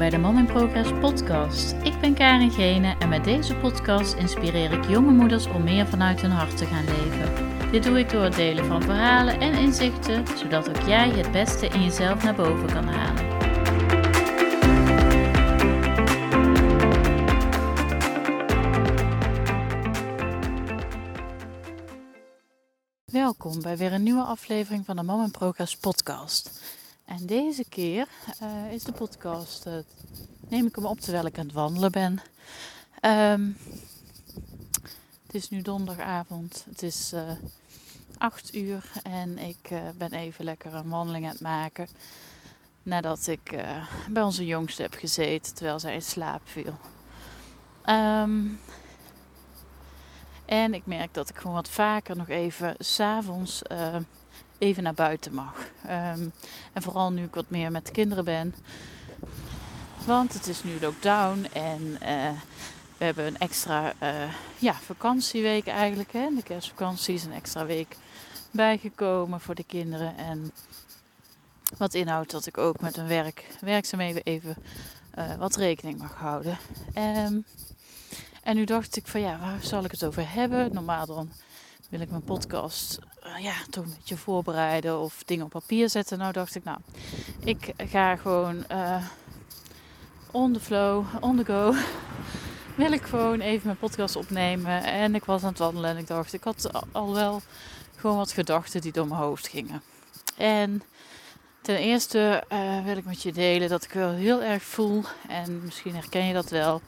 bij de Mom in Progress podcast. Ik ben Karin Gene en met deze podcast inspireer ik jonge moeders om meer vanuit hun hart te gaan leven. Dit doe ik door het delen van verhalen en inzichten, zodat ook jij het beste in jezelf naar boven kan halen. Welkom bij weer een nieuwe aflevering van de Mom in Progress podcast. En deze keer uh, is de podcast, uh, neem ik hem op terwijl ik aan het wandelen ben. Um, het is nu donderdagavond, het is uh, 8 uur en ik ben even lekker een wandeling aan het maken. Nadat ik bij onze jongste heb gezeten terwijl zij in slaap viel. Um, en ik merk dat ik gewoon wat vaker nog even s'avonds avonds even naar buiten mag. Ehm, en vooral nu ik wat meer met de kinderen ben. Want het is nu lockdown en uh, we hebben een extra uh, ja, vakantieweek eigenlijk. Hè. De kerstvakantie is een extra week bijgekomen voor de kinderen. En wat inhoudt dat ik ook met een werk, werkzaamheden even uh, wat rekening mag houden. Um, en nu dacht ik van ja, waar zal ik het over hebben? Normaal dan wil ik mijn podcast uh, ja, toch een beetje voorbereiden of dingen op papier zetten. Nou dacht ik, nou, ik ga gewoon uh, on the flow, on the go. wil ik gewoon even mijn podcast opnemen. En ik was aan het wandelen en ik dacht, ik had al wel gewoon wat gedachten die door mijn hoofd gingen. En ten eerste uh, wil ik met je delen dat ik wel heel erg voel, en misschien herken je dat wel,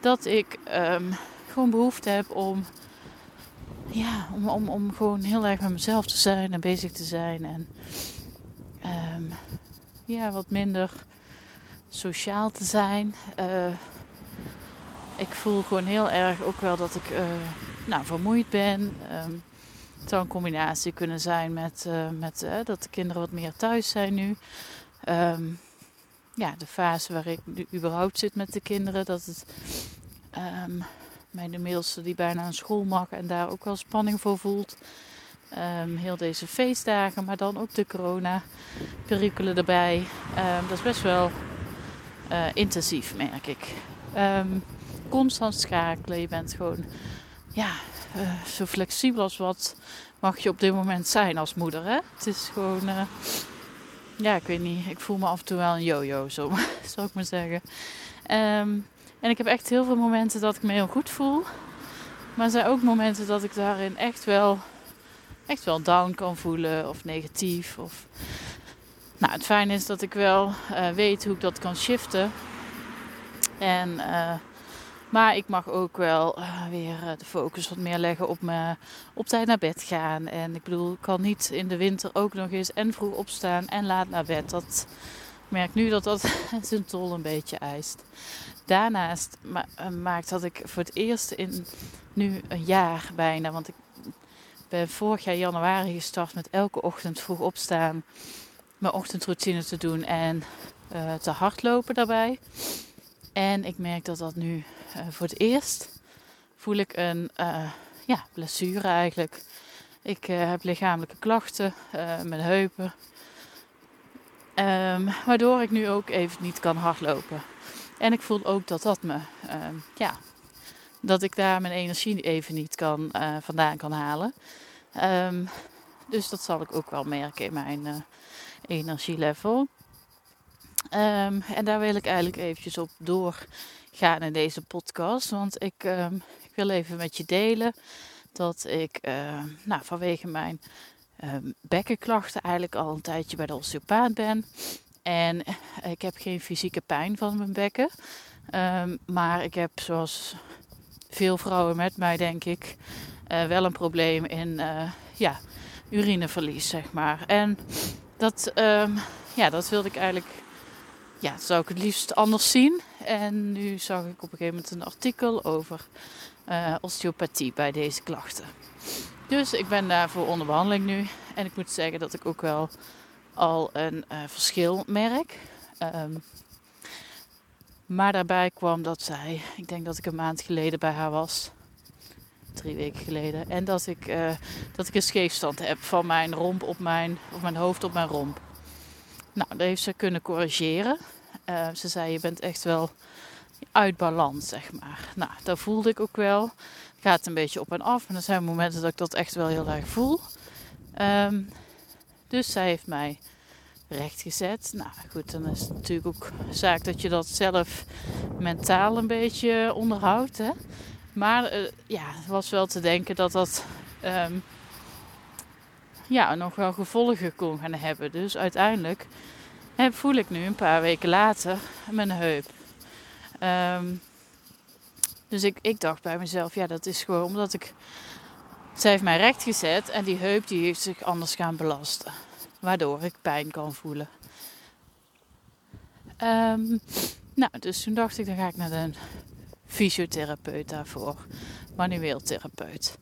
dat ik um, gewoon behoefte heb om ja, om, om, om gewoon heel erg met mezelf te zijn en bezig te zijn. En um, ja, wat minder sociaal te zijn. Uh, ik voel gewoon heel erg ook wel dat ik uh, nou, vermoeid ben. Um, het zou een combinatie kunnen zijn met, uh, met dat de kinderen wat meer thuis zijn nu. Um, ja, de fase waar ik nu überhaupt zit met de kinderen. Dat het mijn middelste die bijna naar school mag en daar ook wel spanning voor voelt. Um, heel deze feestdagen, maar dan ook de corona-perikelen erbij. Um, dat is best wel uh, intensief, merk ik. Um, constant schakelen. Je bent gewoon ja, uh, zo flexibel als wat mag je op dit moment zijn als moeder. Hè? Het is gewoon, uh, ja, ik weet niet. Ik voel me af en toe wel een yo-yo, zo zou ik maar zeggen. En ik heb echt heel veel momenten dat ik me heel goed voel. Maar er zijn ook momenten dat ik daarin echt wel, echt wel down kan voelen of negatief. Of... Nou, het fijne is dat ik wel uh, weet hoe ik dat kan shiften. En, uh, maar ik mag ook wel uh, weer de focus wat meer leggen op, me, op tijd naar bed gaan. En ik bedoel, ik kan niet in de winter ook nog eens en vroeg opstaan en laat naar bed. Dat, ik merk nu dat dat zijn tol een beetje eist. Daarnaast eh, maakt dat ik voor het eerst in nu een jaar bijna, want ik ben vorig jaar januari gestart met elke ochtend vroeg opstaan, mijn ochtendroutine te doen en uh, te hardlopen daarbij. En ik merk dat dat nu uh, voor het eerst voel ik een ja, blessure eigenlijk. Ik heb lichamelijke klachten, mijn heupen, Um, waardoor ik nu ook even niet kan hardlopen. En ik voel ook dat dat me, um, ja, dat ik daar mijn energie even niet kan, uh, vandaan kan halen. Um, dus dat zal ik ook wel merken in mijn uh, energielevel. en daar wil ik eigenlijk eventjes op doorgaan in deze podcast. Want ik, ik wil even met je delen dat ik nou, vanwege mijn um, bekkenklachten eigenlijk al een tijdje bij de osteopaat ben. En ik heb geen fysieke pijn van mijn bekken. Um, maar ik heb zoals veel vrouwen met mij denk ik uh, wel een probleem in uh, ja, urineverlies zeg maar. En dat, um, ja, dat wilde ik eigenlijk, ja, zou ik het liefst anders zien. En nu zag ik op een gegeven moment een artikel over uh, osteopathie bij deze klachten. Dus ik ben daarvoor onder behandeling nu. En ik moet zeggen dat ik ook wel al een uh, verschil merk. Um, maar daarbij kwam dat zij, ik denk dat ik een maand geleden bij haar was. Drie weken geleden. En dat ik, uh, dat ik een scheefstand heb van mijn romp op mijn, of mijn hoofd op mijn romp. Nou, dat heeft ze kunnen corrigeren. eh, ze zei, je bent echt wel uit balans, zeg maar. Nou, dat voelde ik ook wel. Gaat een beetje op en af. En er zijn momenten dat ik dat echt wel heel erg voel. Ehm, dus zij heeft mij rechtgezet. Nou goed, dan is het natuurlijk ook zaak dat je dat zelf mentaal een beetje onderhoudt. Hè? Maar uh, ja, het was wel te denken dat dat ehm, ja, nog wel gevolgen kon gaan hebben. Dus uiteindelijk heb, voel ik nu een paar weken later mijn heup. Ehm, dus ik, ik dacht bij mezelf, ja, dat is gewoon omdat ik. Zij heeft mij recht gezet en die heup die heeft zich anders gaan belasten. Waardoor ik pijn kan voelen. Ehm, nou, dus toen dacht ik, dan ga ik naar een fysiotherapeut daarvoor. Manueel therapeut.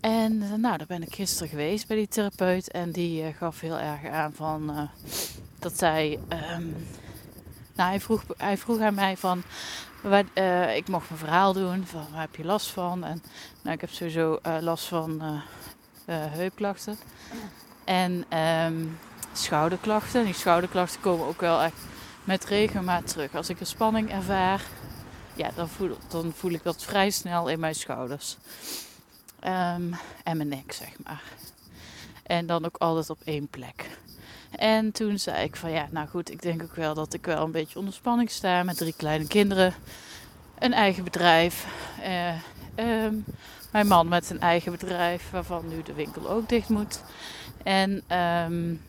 En eh, nou, daar ben ik gisteren geweest bij die therapeut. En die uh, gaf heel erg aan van uh, dat zij. Um, nou, hij vroeg, hij vroeg aan mij van. Waar, ik mocht mijn verhaal doen. Van waar heb je last van? En nou, ik heb sowieso last van heupklachten. En um, schouderklachten. Die schouderklachten komen ook wel echt met regelmaat terug. Als ik een spanning ervaar, ja, dan voel, dan voel ik dat vrij snel in mijn schouders. Um, en mijn nek, zeg maar. En dan ook altijd op één plek. En toen zei ik van ja, nou goed, ik denk ook wel dat ik wel een beetje onder spanning sta met drie kleine kinderen. Een eigen bedrijf. Uh, um, mijn man met een eigen bedrijf, waarvan nu de winkel ook dicht moet. En um,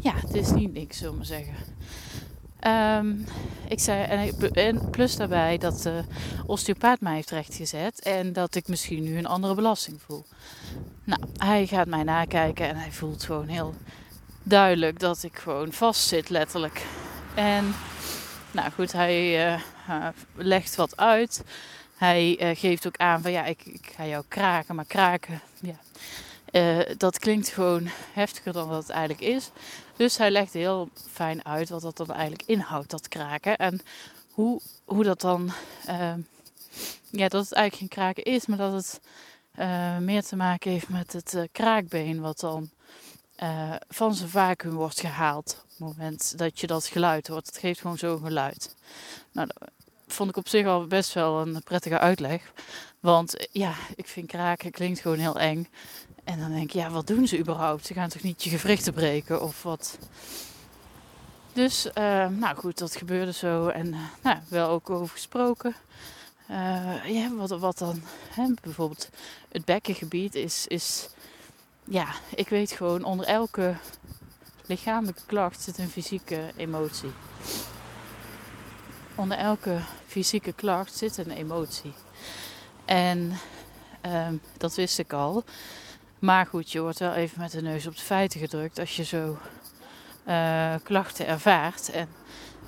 ja, het is niet niks, zullen we zeggen. Um, ik zei, en, en, plus daarbij dat de osteopaat mij heeft rechtgezet en dat ik misschien nu een andere belasting voel. Nou, hij gaat mij nakijken en hij voelt gewoon heel duidelijk dat ik gewoon vast zit, letterlijk. En nou goed, hij uh, legt wat uit. Hij uh, geeft ook aan van ja, ik, ik, ga jou kraken, maar kraken, ja, dat klinkt gewoon heftiger dan wat het eigenlijk is. Dus hij legt heel fijn uit wat dat dan eigenlijk inhoudt, dat kraken. En hoe, hoe dat dan, uh, ja, dat het eigenlijk geen kraken is, maar dat het meer te maken heeft met het kraakbeen, wat dan van zijn vacuüm wordt gehaald. Op het moment dat je dat geluid hoort. Het geeft gewoon zo'n geluid. Nou, dat vond ik op zich al best wel een prettige uitleg. Want ja, ik vind kraken klinkt gewoon heel eng. En dan denk ik, ja, wat doen ze überhaupt? Ze gaan toch niet je gewrichten breken of wat? Dus, uh, nou goed, dat gebeurde zo. En uh, nou, wel ook over gesproken. Ja, wat, wat dan? Hè? Bijvoorbeeld het bekkengebied is, is... Ja, ik weet gewoon, onder elke lichamelijke klacht zit een fysieke emotie. Onder elke fysieke klacht zit een emotie. En ehm, dat wist ik al. Maar goed, je wordt wel even met de neus op de feiten gedrukt als je zo uh, klachten ervaart. En,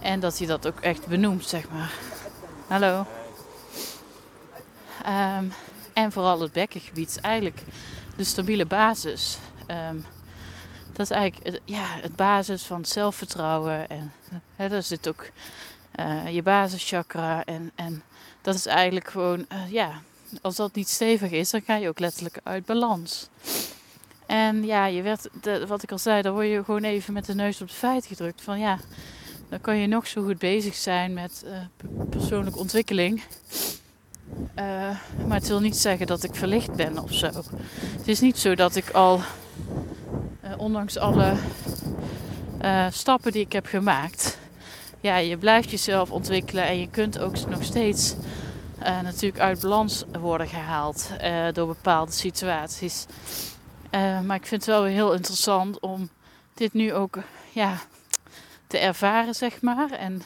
en dat hij dat ook echt benoemt, zeg maar. Hallo. Um, en vooral het bekkengebied eigenlijk de stabiele basis. Um, dat is eigenlijk ja, het basis van zelfvertrouwen. En hè, daar zit ook uh, je basischakra. En, en dat is eigenlijk gewoon, uh, ja, als dat niet stevig is, dan ga je ook letterlijk uit balans. En ja, je werd, wat ik al zei, dan word je gewoon even met de neus op de feit gedrukt. Van ja, dan kan je nog zo goed bezig zijn met persoonlijke ontwikkeling. Uh, maar het wil niet zeggen dat ik verlicht ben of zo. Het is niet zo dat ik al, uh, ondanks alle stappen die ik heb gemaakt, ja, je blijft jezelf ontwikkelen en je kunt ook nog steeds natuurlijk uit balans worden gehaald door bepaalde situaties. Maar ik vind het wel heel interessant om dit nu ook ja, te ervaren, zeg maar. En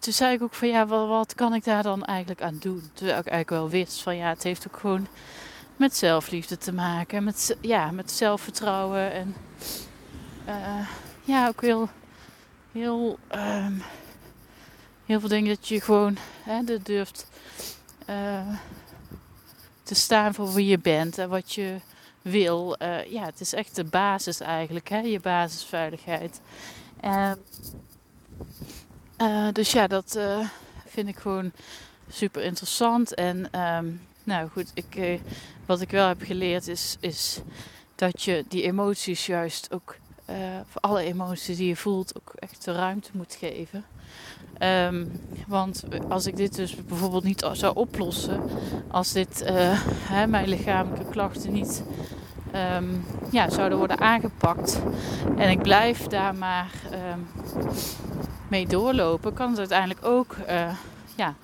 toen zei ik ook van ja, wat, kan ik daar dan eigenlijk aan doen? Terwijl ik eigenlijk wel wist van ja, het heeft ook gewoon met zelfliefde te maken. Met, ja, met zelfvertrouwen en ja, ook heel, heel um, heel veel dingen dat je gewoon hè, durft uh, te staan voor wie je bent en wat je wil. Uh, ja, het is echt de basis eigenlijk, hè, je basisveiligheid. Uh, dus ja, dat vind ik gewoon super interessant. En um, nou goed, ik, wat ik wel heb geleerd is, is dat je die emoties juist ook voor alle emoties die je voelt ook echt de ruimte moet geven. Ehm, want als ik dit dus bijvoorbeeld niet zou oplossen, als dit hè, mijn lichamelijke klachten niet um, ja, zouden worden aangepakt en ik blijf daar maar mee doorlopen, kan het uiteindelijk ook uh, ja,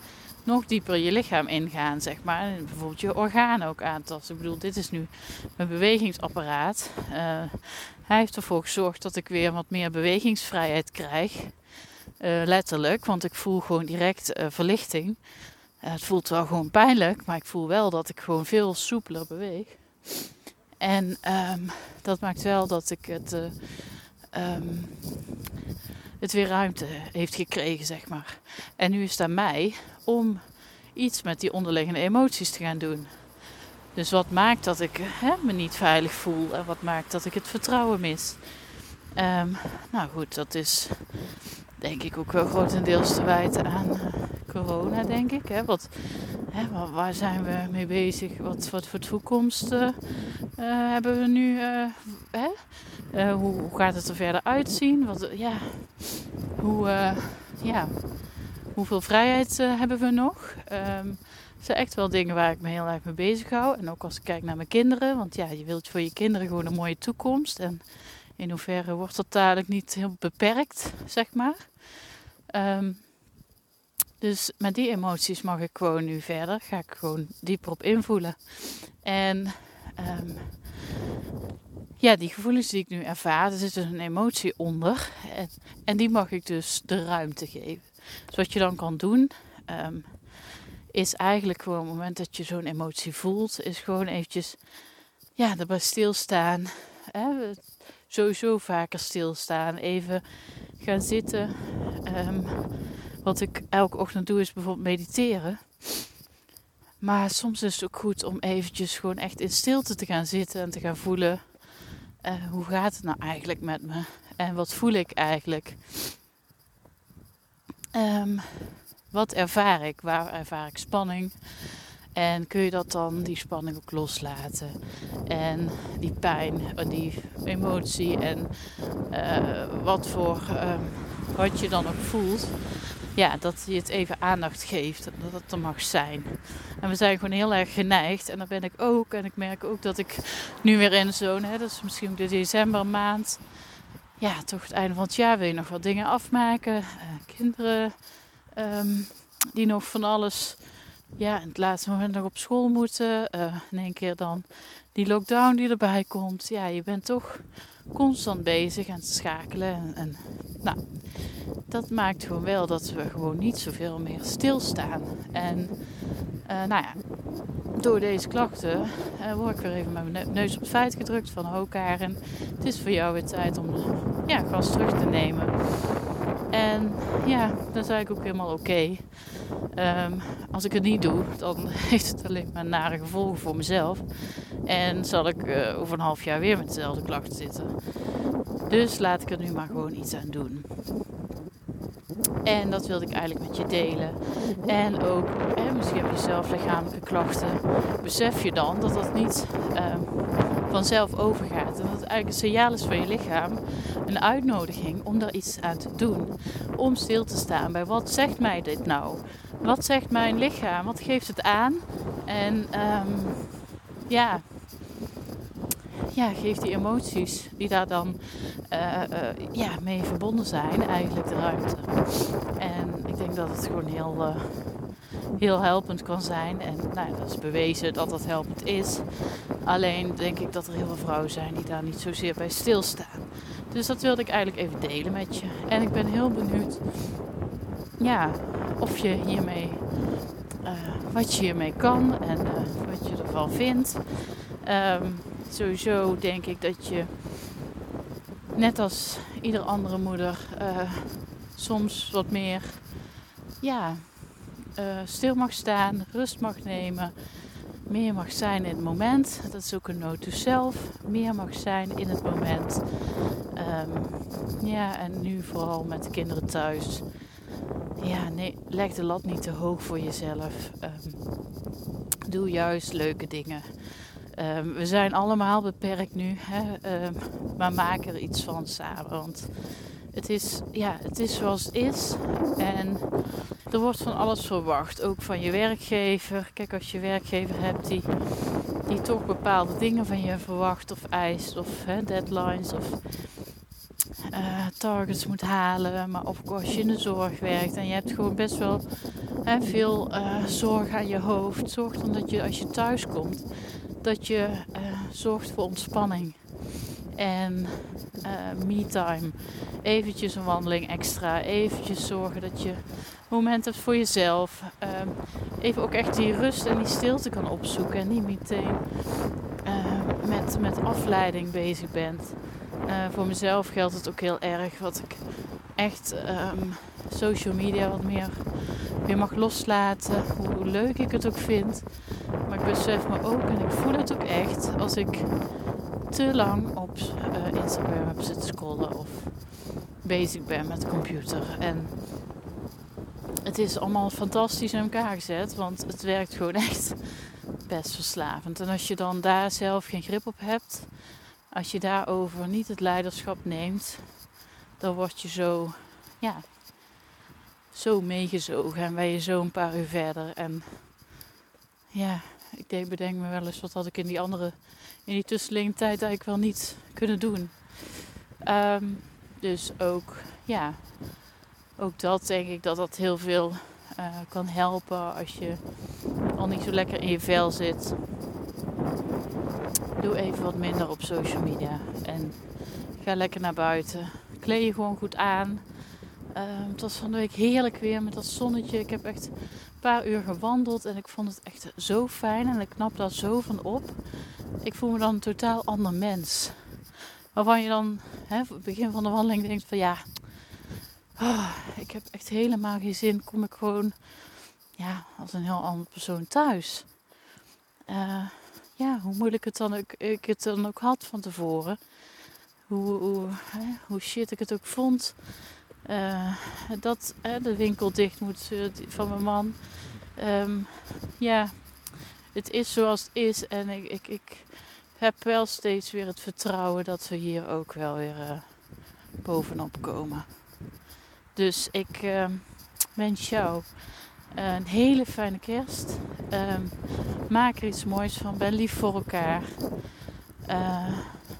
nog dieper je lichaam ingaan, zeg maar. En bijvoorbeeld je organen ook aantasten. Ik bedoel, dit is nu mijn bewegingsapparaat. Uh, hij heeft ervoor gezorgd dat ik weer wat meer bewegingsvrijheid krijg. Uh, letterlijk, want ik voel gewoon direct verlichting. het voelt wel gewoon pijnlijk, maar ik voel wel dat ik gewoon veel soepeler beweeg. En um, dat maakt wel dat ik het, um, het weer ruimte heeft gekregen, zeg maar. En nu is het aan mij om iets met die onderliggende emoties te gaan doen. Dus wat maakt dat ik hè, me niet veilig voel en wat maakt dat ik het vertrouwen mis? Um, nou goed, dat is denk ik ook wel grotendeels te wijten aan uh, corona, denk ik. Hè? Wat, hè, waar zijn we mee bezig? Wat, wat voor toekomst uh, hebben we nu? Hè? Hoe, hoe, gaat het er verder uitzien? Wat, ja, hoe, ja, hoeveel vrijheid hebben we nog? Um, het zijn echt wel dingen waar ik me heel erg mee bezig hou. En ook als ik kijk naar mijn kinderen. Want ja, je wilt voor je kinderen gewoon een mooie toekomst. En in hoeverre wordt dat dadelijk niet heel beperkt, zeg maar. Um, dus met die emoties mag ik gewoon nu verder. Ga ik gewoon dieper op invoelen. En um, ja, die gevoelens die ik nu ervaar, er zit dus een emotie onder. En, en, die mag ik dus de ruimte geven. Dus wat je dan kan doen, um, is eigenlijk gewoon op het moment dat je zo'n emotie voelt, is gewoon eventjes ja, erbij stilstaan. Hè? Sowieso vaker stilstaan. Even gaan zitten. Um, wat ik elke ochtend doe is bijvoorbeeld mediteren. Maar soms is het ook goed om eventjes gewoon echt in stilte te gaan zitten en te gaan voelen. Uh, hoe gaat het nou eigenlijk met me? En wat voel ik eigenlijk? Um, wat ervaar ik? Waar ervaar ik spanning? En kun je dat dan, die spanning ook loslaten? En die pijn, die emotie en uh, wat voor uh, wat je dan ook voelt. Ja, dat je het even aandacht geeft. Dat het er mag zijn. En we zijn gewoon heel erg geneigd. En dat ben ik ook. En ik merk ook dat ik nu weer in zo'n, dat is misschien de decembermaand. Ja, toch het einde van het jaar wil je nog wat dingen afmaken. Uh, kinderen Um, die nog van alles, ja, in het laatste moment nog op school moeten. Uh, in één keer dan die lockdown die erbij komt. Ja, je bent toch constant bezig het schakelen. En, en nou, dat maakt gewoon wel dat we gewoon niet zoveel meer stilstaan. En uh, nou ja, door deze klachten uh, word ik weer even mijn neus op het feit gedrukt van Hokaren. Het is voor jou weer tijd om ja, gas terug te nemen. En ja, dan zei ik ook helemaal oké. Ehm, als ik het niet doe, dan heeft het alleen maar nare gevolgen voor mezelf. En zal ik uh, over een half jaar weer met dezelfde klachten zitten. Dus laat ik er nu maar gewoon iets aan doen. En dat wilde ik eigenlijk met je delen. En ook, hè, misschien heb je zelf lichamelijke klachten. Besef je dan dat dat niet uh, vanzelf overgaat. En dat het eigenlijk een signaal is van je lichaam. Een uitnodiging om daar iets aan te doen. Om stil te staan bij wat zegt mij dit nou? Wat zegt mijn lichaam? Wat geeft het aan? En um, ja, ja, geef die emoties die daar dan uh, uh, ja, mee verbonden zijn, eigenlijk de ruimte. En ik denk dat het gewoon heel, uh, heel helpend kan zijn. En nou, dat is bewezen dat dat helpend is. Alleen denk ik dat er heel veel vrouwen zijn die daar niet zozeer bij stilstaan. Dus dat wilde ik eigenlijk even delen met je. En ik ben heel benieuwd ja, of je hiermee, wat je hiermee kan en wat je ervan vindt. Um, sowieso denk ik dat je, net als ieder andere moeder, uh, soms wat meer ja, uh, stil mag staan, rust mag nemen, meer mag zijn in het moment. Dat is ook een note to self. Meer mag zijn in het moment. Um, ja, en nu vooral met de kinderen thuis. Ja, nee, leg de lat niet te hoog voor jezelf. Um, doe juist leuke dingen. Ehm, we zijn allemaal beperkt nu, hè? Ehm, maar maak er iets van samen. Want het is, ja, het is zoals het is. En er wordt van alles verwacht. Ook van je werkgever. Kijk, als je werkgever hebt die, die toch bepaalde dingen van je verwacht of eist. Of hè, deadlines of uh, targets moet halen. Maar of als je in de zorg werkt en je hebt gewoon best wel hè, veel uh, zorg aan je hoofd. Zorg dan dat je als je thuis komt, dat je uh, zorgt voor ontspanning. En me-time. Eventjes een wandeling extra. Eventjes zorgen dat je moment hebt voor jezelf. Ehm, even ook echt die rust en die stilte kan opzoeken. En niet meteen met, met afleiding bezig bent. Uh, voor mezelf geldt het ook heel erg wat ik echt um, social media wat meer weer mag loslaten. Hoe leuk ik het ook vind. Maar ik besef me ook en ik voel het ook echt als ik te lang op uh, Instagram heb zitten scrollen of bezig ben met de computer. En het is allemaal fantastisch in elkaar gezet, want het werkt gewoon echt best verslavend. En als je dan daar zelf geen grip op hebt, als je daarover niet het leiderschap neemt, dan word je zo, ja, zo meegezogen en ben je zo een paar uur verder. En ja, ik denk, bedenk me wel eens wat had ik in die andere, in die tussenliggende tijd eigenlijk wel niet kunnen doen. Ehm, dus ook, ja, ook dat denk ik dat dat heel veel uh, kan helpen als je al niet zo lekker in je vel zit doe even wat minder op social media. En ga lekker naar buiten. Kleed je gewoon goed aan. Uh, het was van de week heerlijk weer met dat zonnetje. Ik heb echt paar uur gewandeld en ik vond het echt zo fijn. En ik knap daar zo van op. Ik voel me dan een totaal ander mens. Waarvan je dan hè, het begin van de wandeling denkt van ja, oh, ik heb echt helemaal geen zin. Kom ik gewoon ja, als een heel ander persoon thuis. Uh, ja, hoe moeilijk het dan ook, ik het dan ook had van tevoren. Hoe, hoe, hè, hoe shit ik het ook vond. Uh, dat de winkel dicht moet uh, van mijn man. Um, ja, het is zoals het is. En ik, ik, ik heb wel steeds weer het vertrouwen dat we hier ook wel weer uh, bovenop komen. Dus ik wens jou een hele fijne kerst. Um, maak er iets moois van. Ben lief voor elkaar.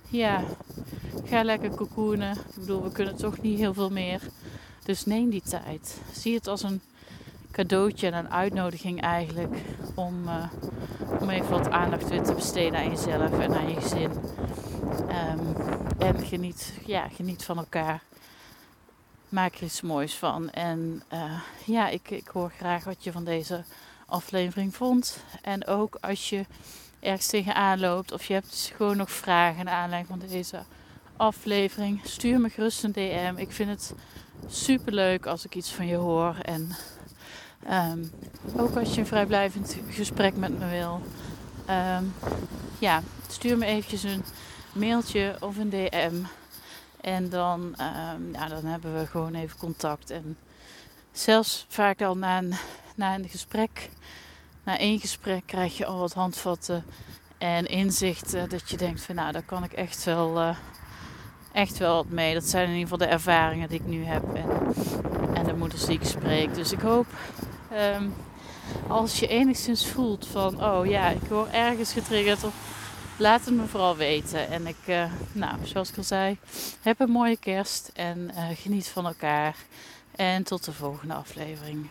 Ja, ga lekker cocoonen. Ik bedoel, we kunnen toch niet heel veel meer. Dus neem die tijd. Zie het als een cadeautje en een uitnodiging eigenlijk. Om, uh, om even wat aandacht weer te besteden aan jezelf en aan je gezin. Um, en geniet, ja, geniet van elkaar maak er iets moois van. En uh, ja, ik, ik hoor graag wat je van deze aflevering vond. En ook als je ergens tegenaan loopt of je hebt gewoon nog vragen naar aanleiding van deze aflevering, stuur me gerust een DM. Ik vind het super leuk als ik iets van je hoor. En um, ook als je een vrijblijvend gesprek met me wil. Um, ja, stuur me eventjes een mailtje of een DM. En dan, um, ja, dan hebben we gewoon even contact. En zelfs vaak al na een, na een gesprek, na één gesprek, krijg je al wat handvatten en inzichten. Dat je denkt van nou, daar kan ik echt wel, uh, echt wel wat mee. Dat zijn in ieder geval de ervaringen die ik nu heb en, en de moeders die ik spreek. Dus ik hoop um, als je enigszins voelt van oh ja, ik word ergens getriggerd of laat het me vooral weten. En ik, uh, nou, zoals ik al zei, heb een mooie kerst en uh, geniet van elkaar. En tot de volgende aflevering.